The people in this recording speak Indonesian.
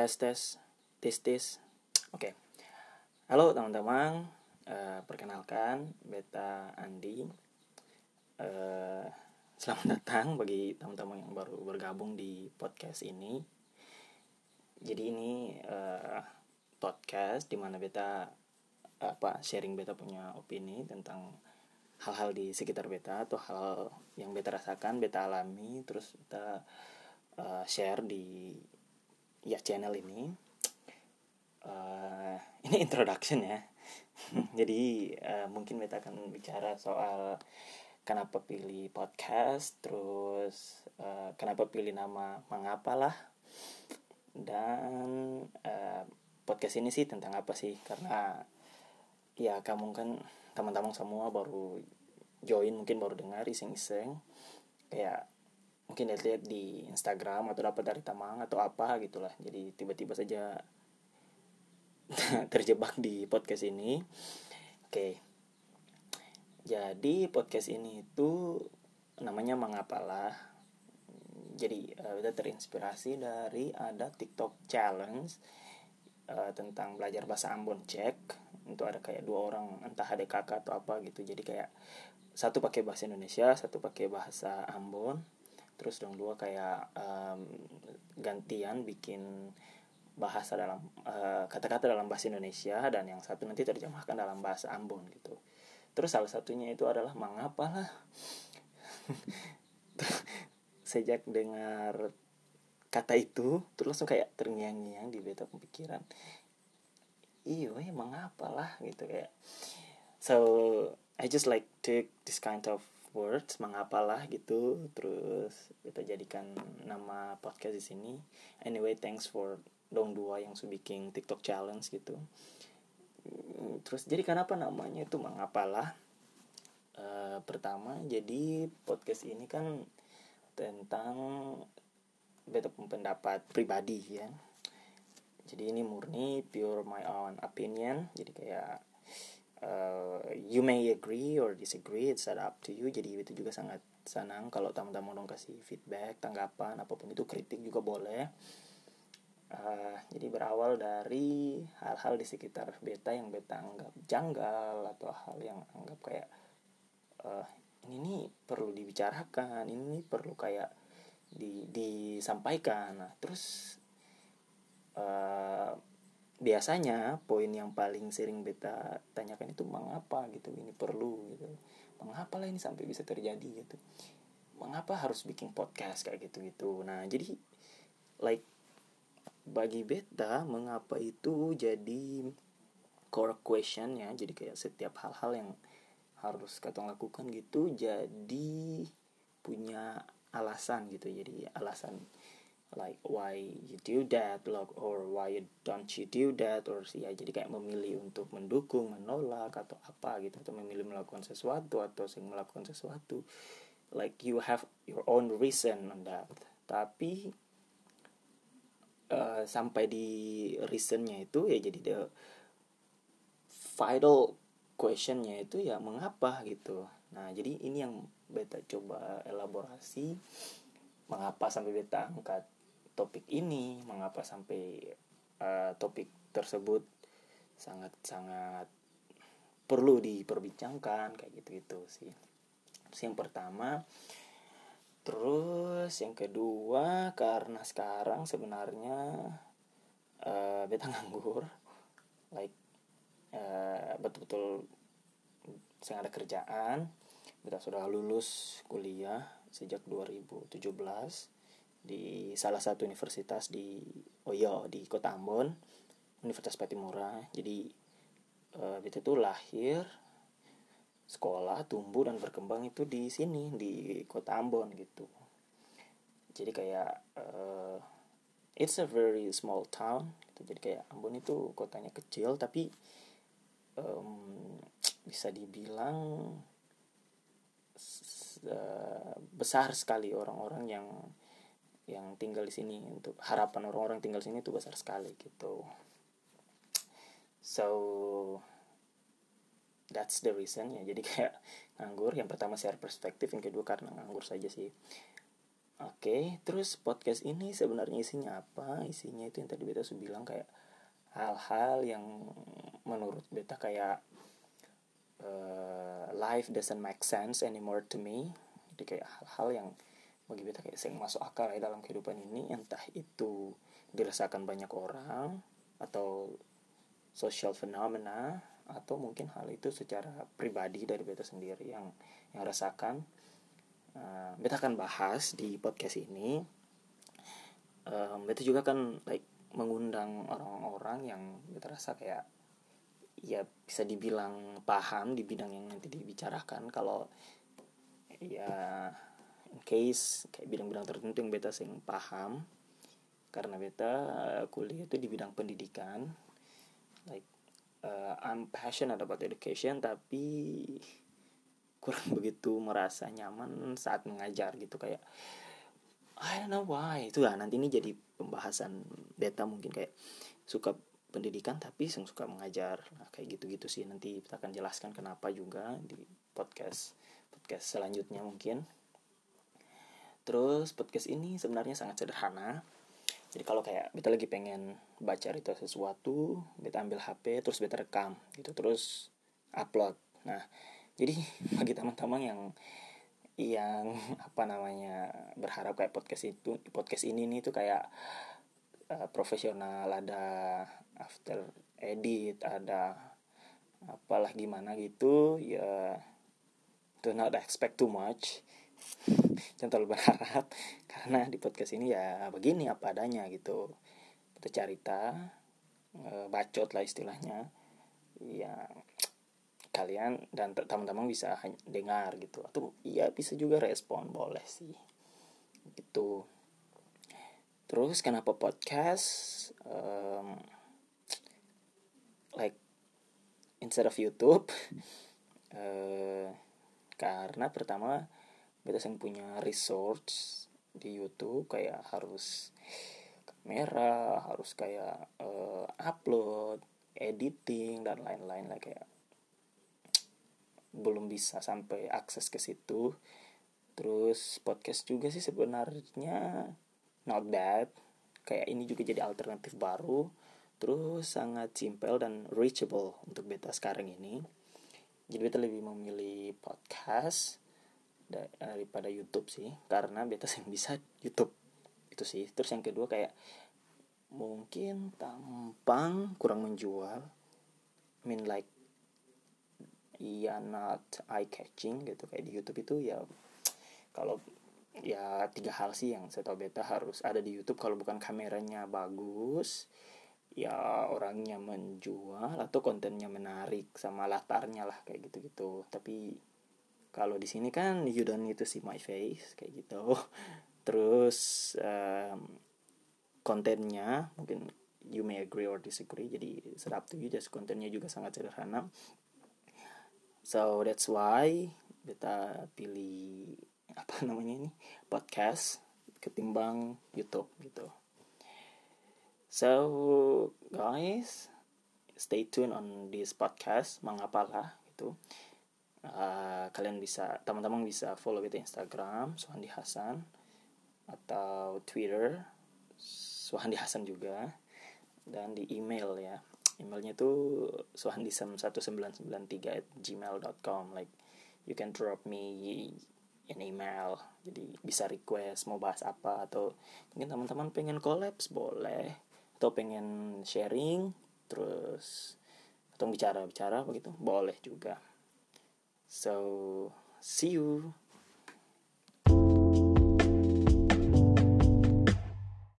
tes tes tes tes. Oke. Halo teman-teman. Uh, perkenalkan beta Andi. Uh, selamat datang bagi teman-teman yang baru bergabung di podcast ini. Jadi ini uh, podcast di mana beta apa sharing beta punya opini tentang hal-hal di sekitar beta atau hal yang beta rasakan beta alami terus beta share di ya channel ini uh, ini introduction ya. Jadi uh, mungkin kita akan bicara soal kenapa pilih podcast terus uh, kenapa pilih nama mengapa lah. Dan uh, podcast ini sih tentang apa sih? Karena ya kamu kan teman-teman semua baru join mungkin baru dengar iseng-iseng. Kayak mungkin lihat-lihat di Instagram atau dapat dari Tamang atau apa gitulah. Jadi tiba-tiba saja terjebak di podcast ini. Oke. Jadi podcast ini itu namanya mengapalah jadi kita terinspirasi dari ada TikTok challenge uh, tentang belajar bahasa Ambon cek. Itu ada kayak dua orang entah ada kakak atau apa gitu. Jadi kayak satu pakai bahasa Indonesia satu pakai bahasa Ambon terus dong dua kayak um, gantian bikin bahasa dalam kata kata-kata dalam bahasa Indonesia dan yang satu nanti terjemahkan dalam bahasa Ambon gitu. Terus salah satunya itu adalah mengapa lah sejak dengar kata itu terus langsung kayak terngiang-ngiang di beta pemikiran iyo ya mengapa lah gitu kayak. So I just like take this kind of words mengapalah gitu. Terus kita jadikan nama podcast di sini. Anyway thanks for dong dua yang sudah bikin TikTok challenge gitu. Terus jadi kenapa namanya itu? Mengapalah. Uh, pertama jadi podcast ini kan tentang beta pendapat pribadi ya. Jadi ini murni pure my own opinion. Jadi kayak uh, you may agree or disagree it's up to you. Jadi itu juga sangat senang kalau teman-teman dong kasih feedback tanggapan apa pun itu kritik juga boleh. Uh, jadi berawal dari hal-hal di sekitar beta yang beta anggap janggal atau hal yang anggap kayak uh, ini nih perlu dibicarakan ini nih perlu kayak di disampaikan. Nah terus uh, biasanya poin yang paling sering beta tanyakan itu mengapa gitu? Ini perlu gitu. Mengapa lah ini sampai bisa terjadi gitu? Mengapa harus bikin podcast kayak gitu gitu? Nah jadi like bagi beta mengapa itu jadi core question ya. Jadi kayak setiap hal-hal yang harus kata lakukan gitu jadi punya alasan gitu. Jadi alasan like why you do that like or why don't you do that or ya jadi kayak memilih untuk mendukung menolak atau apa gitu atau memilih melakukan sesuatu atau sing melakukan sesuatu like you have your own reason on that. Tapi uh, sampai di reasonnya itu ya jadi the vital questionnya itu ya mengapa gitu. Nah jadi ini yang beta coba elaborasi mengapa sampai beta angkat topik ini mengapa sampai uh, topik tersebut sangat-sangat perlu diperbincangkan kayak gitu-gitu sih. Terus yang pertama terus yang kedua karena sekarang sebenarnya uh, beta nganggur like uh, betul-betul saya ada kerjaan. Beta sudah lulus kuliah sejak 2017 di salah satu universitas di Oyo di Kota Ambon Universitas Patimura jadi uh, itu tuh lahir sekolah tumbuh dan berkembang itu di sini di Kota Ambon gitu jadi kayak uh, it's a very small town gitu. jadi kayak Ambon itu kotanya kecil tapi um, bisa dibilang uh, besar sekali orang-orang yang yang tinggal di sini untuk harapan orang-orang tinggal di sini itu besar sekali gitu so that's the reason ya jadi kayak nganggur yang pertama share perspektif yang kedua karena nganggur saja sih Oke, terus podcast ini sebenarnya isinya apa? Isinya itu yang tadi beta sudah bilang kayak hal-hal yang menurut beta kayak uh, life doesn't make sense anymore to me. Jadi kayak hal-hal yang bagi beta kayak sering masuk akal ya dalam kehidupan ini, entah itu dirasakan banyak orang atau social phenomena atau mungkin hal itu secara pribadi dari beta sendiri yang yang rasakan. Uh, beta akan bahas di podcast ini. Um, beta juga kan like mengundang orang-orang yang beta rasa kayak ya bisa dibilang paham di bidang yang nanti dibicarakan. Kalau ya case kayak bidang-bidang tertentu yang beta sing paham. Karena beta uh, kuliah itu di bidang pendidikan. Like uh, I'm passionate about education tapi kurang begitu merasa nyaman saat mengajar gitu. Kayak I don't know why. Itu lah nanti ini jadi pembahasan beta mungkin. Kayak suka pendidikan tapi suka mengajar. Nah, kayak gitu-gitu sih. Nanti kita akan jelaskan kenapa juga di podcast podcast selanjutnya mungkin terus podcast ini sebenarnya sangat sederhana. Jadi kalau kayak beta lagi pengen baca itu sesuatu beta ambil HP terus beta rekam gitu terus upload. Nah jadi bagi teman-teman yang yang apa namanya berharap kayak podcast itu podcast ini nih tuh kayak uh, profesional ada after edit ada apalah gimana gitu ya do not expect too much jangan terlalu berharap karena di podcast ini ya begini apa adanya gitu. Kita cerita uh, bacot lah istilahnya. Ya kalian dan teman-teman bisa dengar gitu. Atau iya bisa juga respon boleh sih. Gitu. Terus kenapa podcast? Um, like instead of YouTube? Uh, karena pertama beta yang punya resource di YouTube kayak harus kamera harus kayak uh, upload editing dan lain-lain lah kayak belum bisa sampai akses ke situ. Terus podcast juga sih sebenarnya not bad. Kayak ini juga jadi alternatif baru terus sangat simple dan reachable untuk beta sekarang ini. Jadi beta lebih memilih podcast daripada YouTube sih karena beta sih bisa YouTube. Itu sih. Terus yang kedua kayak mungkin tampang kurang menjual. I mean like ya not eye catching gitu. Kayak di YouTube itu ya kalau ya tiga hal sih yang saya tahu beta harus ada di YouTube. Kalau bukan kameranya bagus ya orangnya menjual atau kontennya menarik sama latarnya lah kayak gitu-gitu. Tapi kalau di sini kan you don't need to see my face kayak gitu. Terus um, kontennya mungkin you may agree or disagree jadi serap tuh just kontennya juga sangat sederhana. So that's why beta pilih apa namanya ini podcast ketimbang YouTube gitu. So guys stay tune on this podcast mengapalah gitu uh, kalian bisa teman-teman bisa follow itu Instagram Suhandi Hasan atau Twitter Suhandi Hasan juga dan di email ya. Emailnya tuh suhandisam1993 at gmail.com like you can drop me an email. Jadi bisa request mau bahas apa atau mungkin teman-teman pengen collabs boleh. Atau pengen sharing terus atau bicara-bicara begitu boleh juga so see you